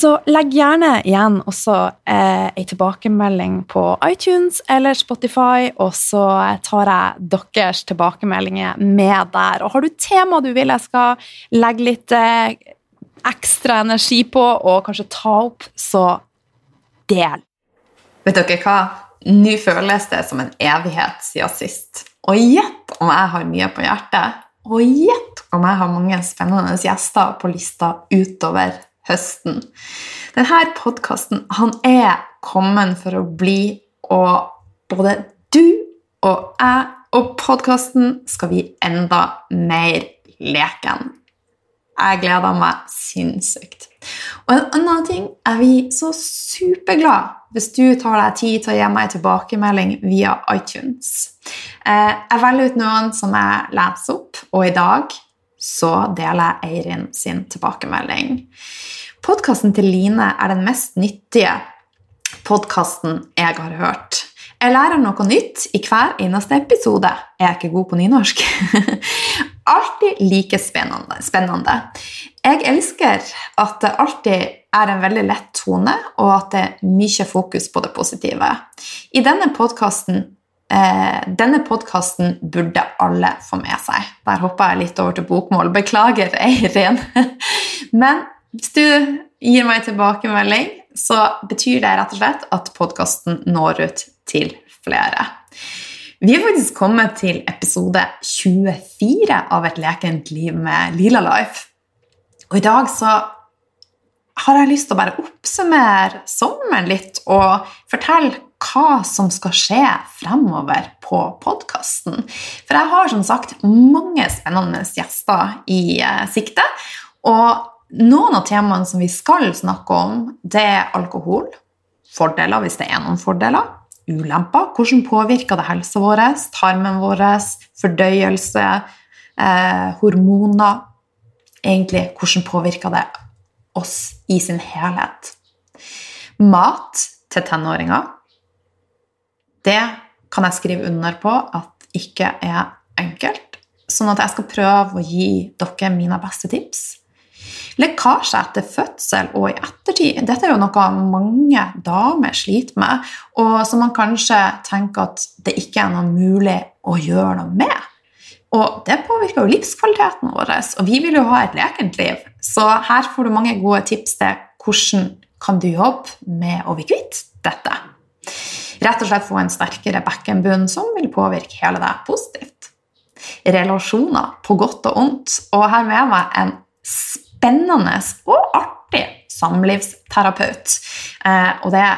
Så legg gjerne igjen også eh, ei tilbakemelding på iTunes eller Spotify, og så tar jeg deres tilbakemeldinger med der. Og har du tema du vil jeg skal legge litt eh, ekstra energi på, og kanskje ta opp, så del. Vet dere hva? Nå føles det som en evighet siden sist. Og gjett om jeg har mye på hjertet. Og gjett om jeg har mange spennende gjester på lista utover høsten. Denne podkasten er kommet for å bli, og både du og jeg og podkasten skal bli enda mer leken. Jeg gleder meg sinnssykt. Og en annen ting er vi så superglad hvis du tar deg tid til å gi meg tilbakemelding via iTunes. Eh, jeg velger ut noen som jeg leser opp, og i dag så deler jeg Eirin sin tilbakemelding. Podkasten til Line er den mest nyttige podkasten jeg har hørt. Jeg lærer noe nytt i hver eneste episode. Jeg er ikke god på nynorsk. Alltid like spennende. spennende. Jeg elsker at det alltid er en veldig lett tone, og at det er mye fokus på det positive. I denne podkasten Eh, denne podkasten burde alle få med seg. Der hoppa jeg litt over til bokmål. Beklager, Eirin. Men hvis du gir meg tilbakemelding, så betyr det rett og slett at podkasten når ut til flere. Vi er faktisk kommet til episode 24 av Et lekent liv med Lila Life. Og i dag så har jeg lyst til å bare oppsummere sommeren litt og fortelle hva som skal skje fremover på podkasten. For jeg har som sagt mange spennende gjester i eh, sikte. Og noen av temaene som vi skal snakke om, det er alkohol. Fordeler, hvis det er noen fordeler. Ulemper. Hvordan påvirker det helsa vår, tarmen vår, fordøyelse, eh, hormoner? Egentlig, hvordan påvirker det oss i sin helhet? Mat til tenåringer det kan jeg skrive under på at ikke er enkelt. Sånn at jeg skal prøve å gi dere mine beste tips. Lekkasje etter fødsel og i ettertid dette er jo noe mange damer sliter med, og som man kanskje tenker at det ikke er noe mulig å gjøre noe med. Og det påvirker jo livskvaliteten vår, og vi vil jo ha et lekent liv. Så her får du mange gode tips til hvordan kan du jobbe med å bli kvitt dette. Rett og slett få en sterkere bekkenbunn som vil påvirke hele deg positivt. Relasjoner på godt og ondt. Og her med meg en spennende og artig samlivsterapeut. Eh, og det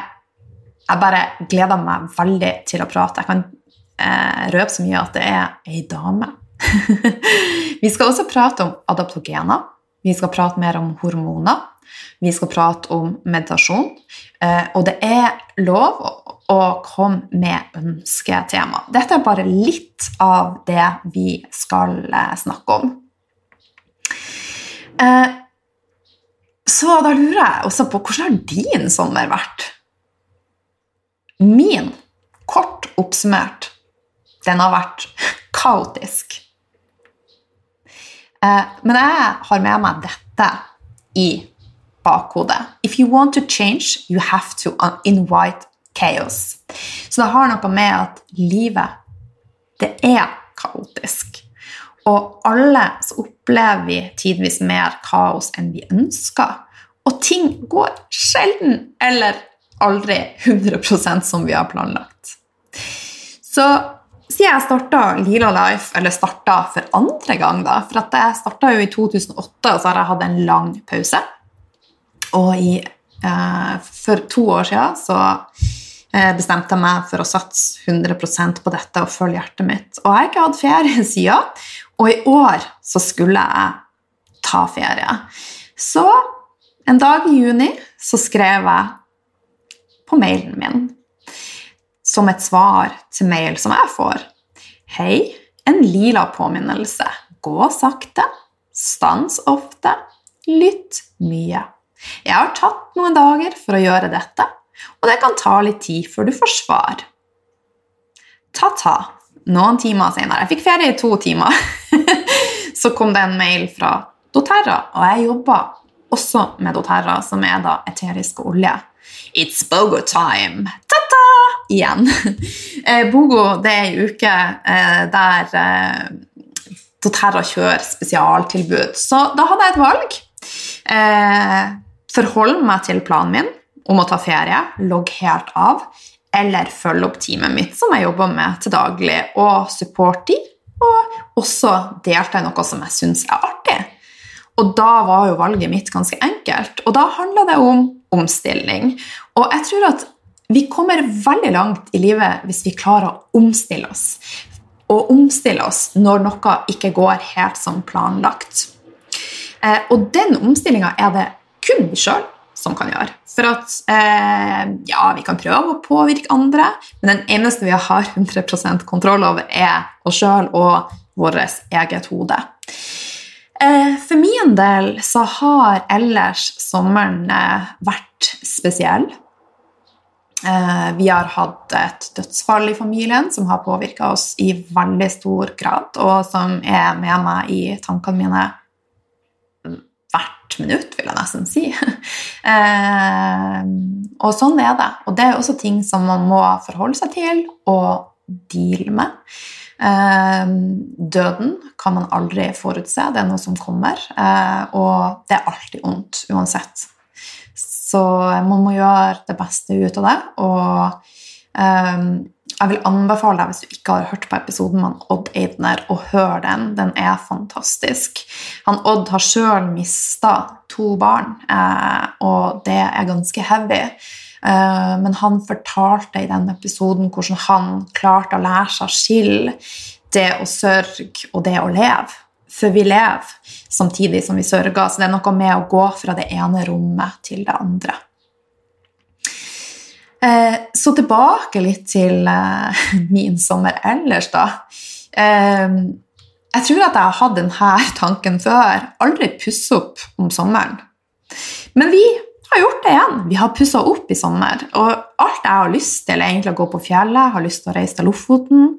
Jeg bare gleder meg veldig til å prate. Jeg kan eh, røpe så mye at det er ei dame. vi skal også prate om adaptogener. Vi skal prate mer om hormoner. Vi skal prate om meditasjon. Eh, og det er lov å komme med ønsketema. Dette er bare litt av det vi skal eh, snakke om. Eh, så da lurer jeg også på hvordan har din sommer vært? Min, kort oppsummert, den har vært kaotisk. Men jeg har med meg dette i bakhodet. If you want to change, you have to invite chaos. Så det har noe med at livet, det er kaotisk. Og alle så opplever vi tidvis mer kaos enn vi ønsker. Og ting går sjelden eller aldri 100 som vi har planlagt. Så siden jeg starta Lila Life, eller starta for andre gang, da, for at jeg starta jo i 2008, og så har jeg hatt en lang pause. Og i, eh, for to år siden så eh, bestemte jeg meg for å satse 100 på dette og følge hjertet mitt. Og jeg har ikke hatt ferie siden, og i år så skulle jeg ta ferie. Så en dag i juni så skrev jeg på mailen min som et svar til mail som jeg får. Hei, en lila påminnelse. Gå sakte, stans ofte, lytt mye. Jeg har tatt noen dager for å gjøre dette, og det kan ta litt tid før du får svar. Ta-ta. Noen timer senere, jeg fikk ferie i to timer, så kom det en mail fra doTERRA, og jeg jobba også med doTERRA, som er da eterisk olje. It's Bogo time! Ta-ta! Igjen. Eh, Bogo det er ei uke eh, der eh, doTERRA kjører spesialtilbud. Så da hadde jeg et valg. Forholde meg til planen min om å ta ferie, logg helt av, eller følg opp teamet mitt, som jeg jobber med til daglig, og support de, og også delta i noe som jeg syns er artig. Og da var jo valget mitt ganske enkelt. Og da handla det om omstilling. Og jeg tror at vi kommer veldig langt i livet hvis vi klarer å omstille oss. Og omstille oss når noe ikke går helt som planlagt. Eh, og den omstillinga er det kun vi sjøl som kan gjøre. For at eh, ja, vi kan prøve å påvirke andre, men den eneste vi har 100% kontroll over, er oss sjøl og vårt eget hode. Eh, for min del så har ellers sommeren eh, vært spesiell. Eh, vi har hatt et dødsfall i familien som har påvirka oss i veldig stor grad, og som er med meg i tankene mine minutt, vil jeg nesten si. og sånn er det. Og det er også ting som man må forholde seg til og deale med. Eh, døden kan man aldri forutse, det er noe som kommer, eh, og det er alltid vondt uansett. Så man må gjøre det beste ut av det. Og eh, jeg vil anbefale deg, hvis du ikke har hørt på episoden med Odd Eidner, å høre den. Den er fantastisk. Han Odd har sjøl mista to barn, og det er ganske heavy. Eh, men han fortalte i den episoden hvordan han klarte å lære seg å skille det å sørge og det å leve. For vi lever samtidig som vi sørger, så det er noe med å gå fra det ene rommet til det andre. Eh, så tilbake litt til eh, min sommer ellers, da. Jeg tror at jeg har hatt denne tanken før. Aldri pusse opp om sommeren. Men vi har gjort det igjen. Vi har pussa opp i sommer. Og alt jeg har lyst til, er egentlig å gå på fjellet, har lyst til å reise til Lofoten.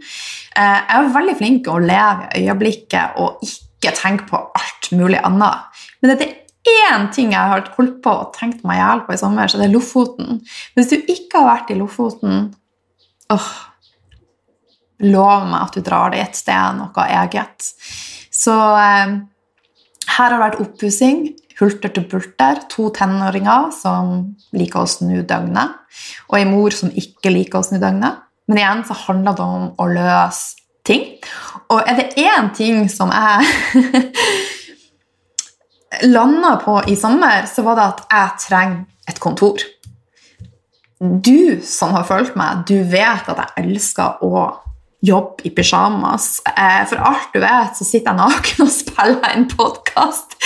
Eh, jeg er veldig flink til å leve i øyeblikket og ikke tenke på alt mulig annet. Men det er én ting jeg har holdt på og tenkt meg i hjel på i sommer, så det er Lofoten. Hvis du ikke har vært i Lofoten åh, Lov meg at du drar dit. Det er noe eget. Så eh, her har det vært oppussing hulter til bulter. To tenåringer som liker å snu døgnet, og ei mor som ikke liker å snu døgnet. Men igjen så handler det om å løse ting. Og er det én ting som jeg landa på i sommer, så var det at jeg trenger et kontor. Du som har fulgt meg, du vet at jeg elsker å jobbe i pysjamas. Eh, for alt du vet, så sitter jeg naken og spiller en podkast.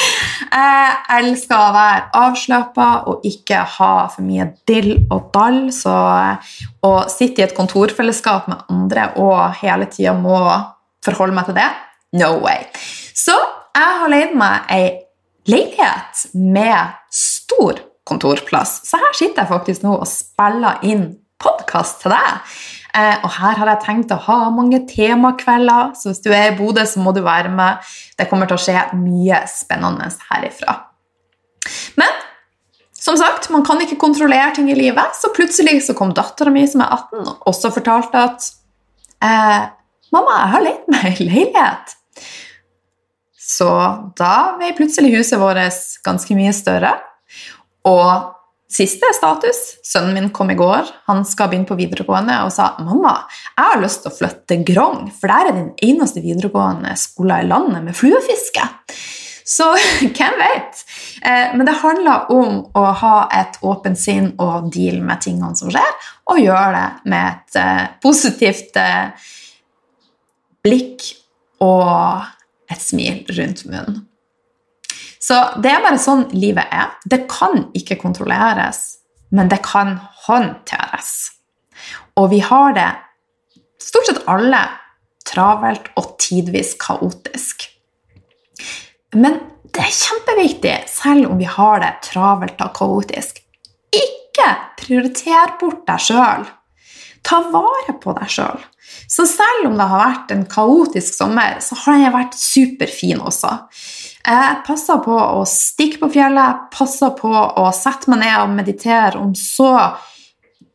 Jeg elsker å være avslappa og ikke ha for mye dill og dall. Så å sitte i et kontorfellesskap med andre og hele tida må forholde meg til det no way. Så jeg har leid meg ei leilighet med stor kontorplass. Så her sitter jeg faktisk nå og spiller inn podkast til deg. Eh, og her har jeg tenkt å ha mange temakvelder, så hvis du er i Bodø, så må du være med. Det kommer til å skje mye spennende herifra. Men som sagt, man kan ikke kontrollere ting i livet, så plutselig så kom dattera mi, som er 18, og også fortalte at eh, 'Mamma, jeg har leid meg leilighet.' Så da ble plutselig huset vårt ganske mye større. Og siste status Sønnen min kom i går. Han skal begynne på videregående og sa 'Mamma, jeg har lyst til å flytte til Grong, for der er den eneste videregående skolen i landet med fluefiske.' Så hvem vet? Eh, men det handler om å ha et åpent sinn og deal med tingene som skjer, og gjøre det med et eh, positivt eh, blikk og et smil rundt munnen. Så det er bare sånn livet er. Det kan ikke kontrolleres, men det kan håndteres. Og vi har det stort sett alle travelt og tidvis kaotisk. Men det er kjempeviktig, selv om vi har det travelt og kaotisk. Ikke prioriter bort deg sjøl. Ta vare på deg sjøl. Så selv om det har vært en kaotisk sommer, så har den vært superfin også. Jeg passer på å stikke på fjellet, passer på å sette meg ned og meditere, om så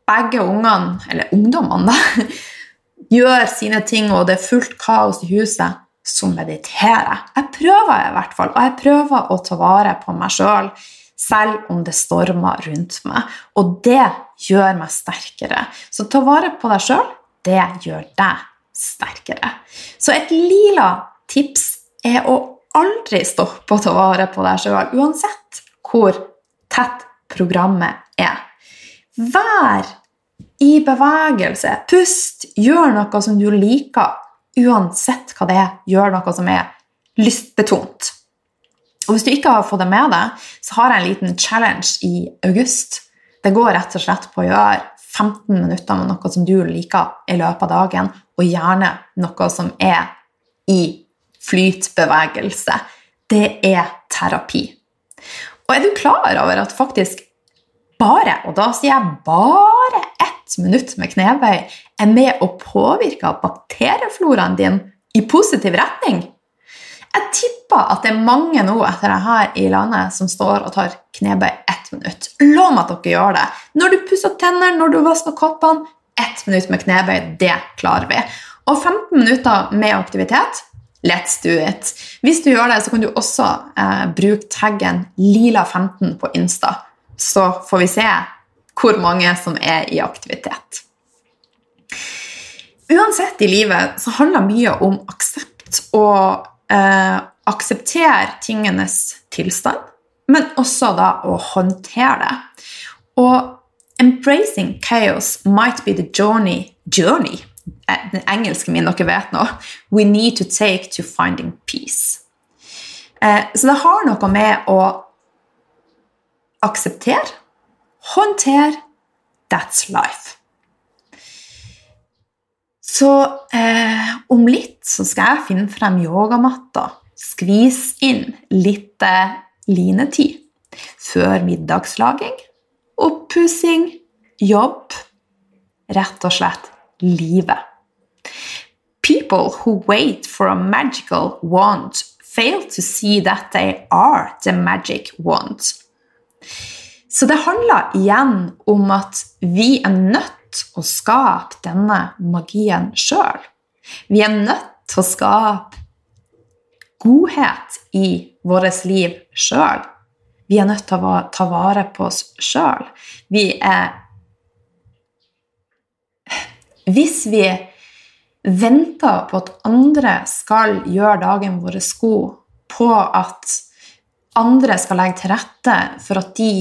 begge ungene, eller ungdommene, da, gjør sine ting, og det er fullt kaos i huset, så mediterer jeg. Prøver i hvert fall, og jeg prøver å ta vare på meg sjøl, selv, om det stormer rundt meg. Og det gjør meg sterkere. Så ta vare på deg sjøl det gjør deg sterkere. Så et lila tips er å aldri stoppe å ta vare på deg sjøl, uansett hvor tett programmet er. Vær i bevegelse. Pust. Gjør noe som du liker, uansett hva det er. Gjør noe som er lystbetont. Og Hvis du ikke har fått det med deg, så har jeg en liten challenge i august. Det går rett og slett på å gjøre 15 minutter med noe som du liker i løpet av dagen, og gjerne noe som er i flytbevegelse. Det er terapi. Og er du klar over at faktisk bare, og da sier jeg bare ett minutt med knebøy, er med å påvirke bakteriefloraen din i positiv retning? Jeg tipper at det er mange nå etter det her i landet som står og tar knebøy ett minutt. Lov meg at dere gjør det. Når du pusser tenner, når du vasker koppene, ett minutt med knebøy, det klarer vi. Og 15 minutter med aktivitet Let's do it. Hvis du gjør det, så kan du også eh, bruke taggen lila15 på Insta. Så får vi se hvor mange som er i aktivitet. Uansett i livet så handler mye om aksept og eh, akseptere tingenes tilstand, men også da å håndtere det. Og embracing chaos might be the journey journey eh, den engelske min dere vet nå we need to take to finding peace. Eh, så det har noe med å akseptere, håndtere That's life. Så eh, om litt så skal jeg finne frem yogamatta, skvise inn litt eh, linetid før middagslaging, oppussing, jobb Rett og slett livet. People who wait for a magical wand fail to see that they are the magic wand. Så det handler igjen om at vi er nødt å skape denne magien sjøl. Vi er nødt til å skape godhet i vårt liv sjøl. Vi er nødt til å ta vare på oss sjøl. Vi er Hvis vi venter på at andre skal gjøre dagen vår god, på at andre skal legge til rette for at de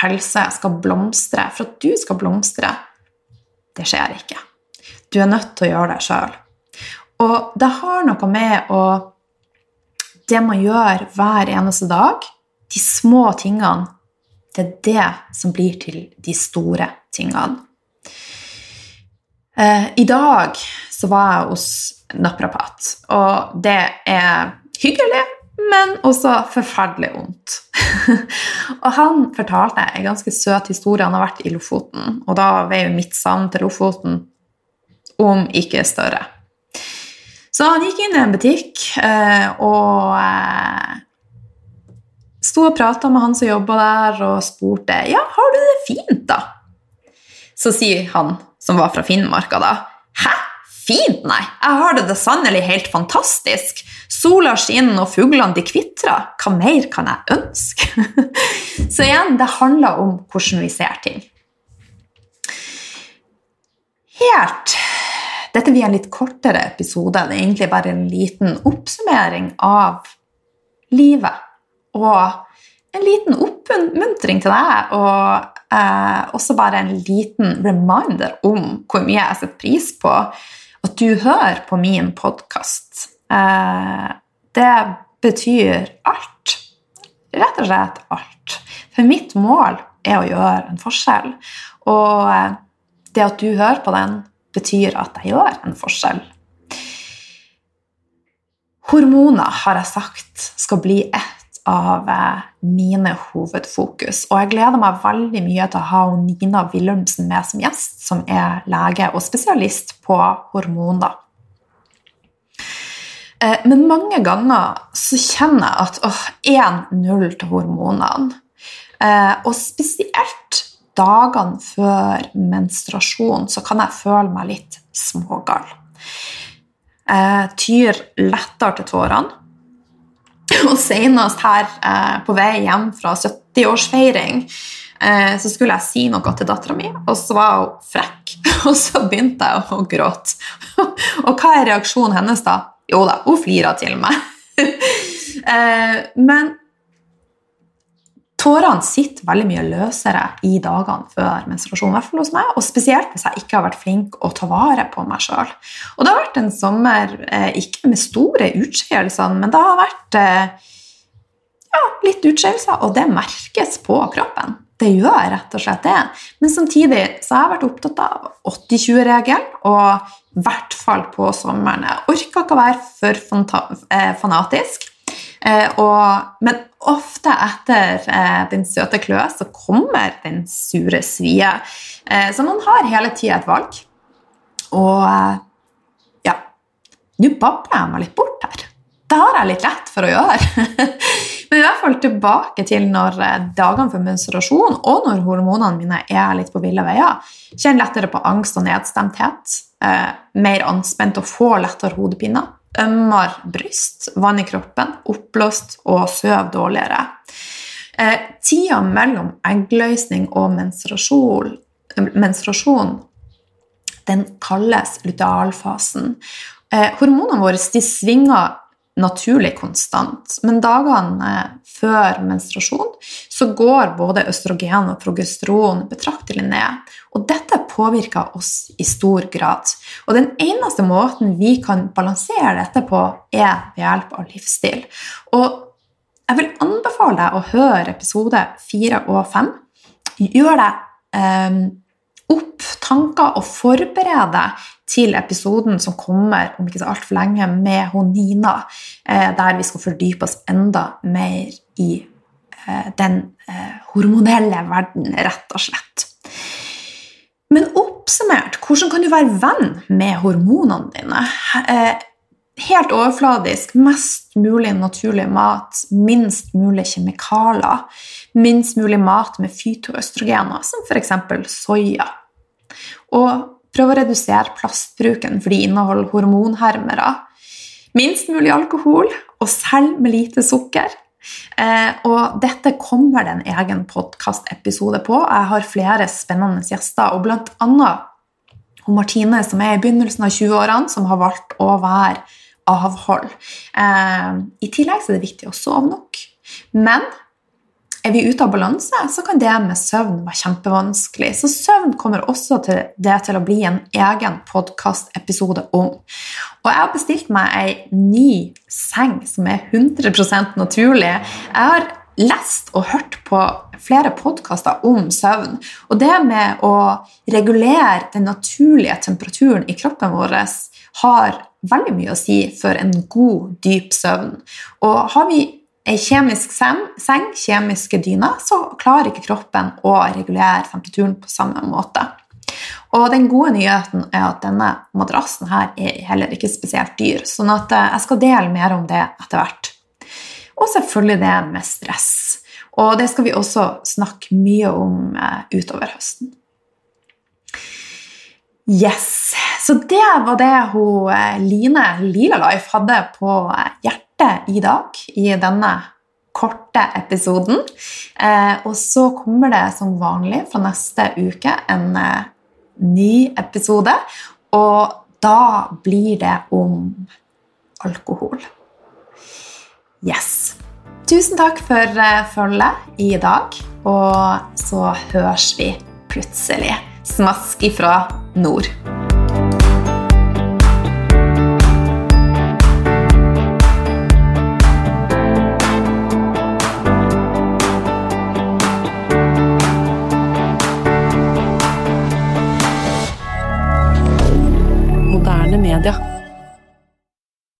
helse skal blomstre, for at du skal blomstre, det skjer ikke. Du er nødt til å gjøre det sjøl. Og det har noe med å Det man gjør hver eneste dag, de små tingene, det er det som blir til de store tingene. Eh, I dag så var jeg hos naprapat, og det er hyggelig, men også forferdelig vondt. og han fortalte en ganske søt historie. Han har vært i Lofoten, og da veier mitt savn til Lofoten om ikke større. Så han gikk inn i en butikk eh, og eh, sto og prata med han som jobba der, og spurte ja, har du det fint, da. Så sier han som var fra Finnmarka, da Hæ? Fint, nei. Jeg har det sannelig helt fantastisk. Sola skinner, og fuglene de kvitrer. Hva mer kan jeg ønske? Så igjen, det handler om hvordan vi ser ting. Helt Dette blir en litt kortere episode. Det er egentlig bare en liten oppsummering av livet. Og en liten oppmuntring til deg, og eh, også bare en liten reminder om hvor mye jeg setter pris på at du hører på min podkast. Eh, det betyr alt. Rett og slett alt. For mitt mål er å gjøre en forskjell. Og eh, det at du hører på den, betyr at jeg gjør en forskjell. Hormoner har jeg sagt skal bli ett av eh, mine hovedfokus. Og jeg gleder meg veldig mye til å ha Nina Willumsen med som gjest, som er lege og spesialist på hormoner. Eh, men mange ganger så kjenner jeg at åh, 1-0 til hormonene. Eh, og spesielt dagene før menstruasjon så kan jeg føle meg litt smågal. Jeg tyr lettere til tårene og senest her eh, på vei hjem fra 70-årsfeiring eh, så skulle jeg si noe til dattera mi, og så var hun frekk. Og så begynte jeg å gråte. og hva er reaksjonen hennes da? Jo da, hun flira til meg. eh, men Tårene sitter veldig mye løsere i dagene før menstruasjon, i hvert fall hos meg, og spesielt hvis jeg ikke har vært flink å ta vare på meg sjøl. Og det har vært en sommer eh, ikke med store utskeielser, men det har vært eh, ja, litt utskeielser, og det merkes på kroppen. Det gjør rett og slett det. Men samtidig så har jeg vært opptatt av 80-20-regelen, og i hvert fall på sommeren. Jeg orker ikke å være for eh, fanatisk. Eh, og, men ofte etter eh, den søte kløe så kommer den sure svie. Så man har hele tida et valg. Og ja Nå babler jeg meg litt bort her. Det har jeg litt lett for å gjøre. Men i hvert fall tilbake til når dagene for menstruasjon og når hormonene mine er litt på ville veier. Kjenner lettere på angst og nedstemthet. mer anspent og får lettere hodepine ømmere bryst, vann i kroppen, oppblåst og søv dårligere. Eh, tida mellom eggløsning og menstruasjon den kalles lutealfasen. Eh, hormonene våre de svinger naturlig konstant, men dagene før menstruasjon så går både østrogen og progesteron betraktelig ned. Og dette påvirker oss i stor grad. Og den eneste måten vi kan balansere dette på, er ved hjelp av livsstil. Og jeg vil anbefale deg å høre episode fire og fem. Gjør deg eh, tanker og forberede til episoden som kommer om ikke så altfor lenge med hun Nina, eh, der vi skal fordype oss enda mer i eh, den eh, hormonelle verden, rett og slett. Men oppsummert, hvordan kan du være venn med hormonene dine? Helt overfladisk, mest mulig naturlig mat, minst mulig kjemikalier, minst mulig mat med fytoøstrogener, som f.eks. soya. Og prøv å redusere plastbruken, for de inneholder hormonhermere. Minst mulig alkohol, og selv med lite sukker. Eh, og dette kommer det en egen podkastepisode på. Jeg har flere spennende gjester, og blant annet hun Martine, som er i begynnelsen av 20-årene, som har valgt å være avhold. Eh, I tillegg er det viktig å sove nok. Men er vi ute av balanse, så kan det med søvn være kjempevanskelig. Så søvn kommer også til det til å bli en egen podkastepisode om. Og jeg har bestilt meg ei ny seng som er 100% naturlig. Jeg har lest og hørt på flere podkaster om søvn. Og det med å regulere den naturlige temperaturen i kroppen vår har veldig mye å si for en god, dyp søvn. Og har vi ei kjemisk seng, kjemiske dyner, så klarer ikke kroppen å regulere temperaturen på samme måte. Og den gode nyheten er at denne madrassen her er heller ikke spesielt dyr, sånn at eh, jeg skal dele mer om det etter hvert. Og selvfølgelig det med stress. Og det skal vi også snakke mye om eh, utover høsten. Yes. Så det var det hun eh, Line Lila Life hadde på hjertet i dag i denne korte episoden. og så kommer det som vanlig fra neste uke en ny episode. Og da blir det om alkohol. Yes. Tusen takk for uh, følget i dag, og så høres vi plutselig. Smask ifra nord.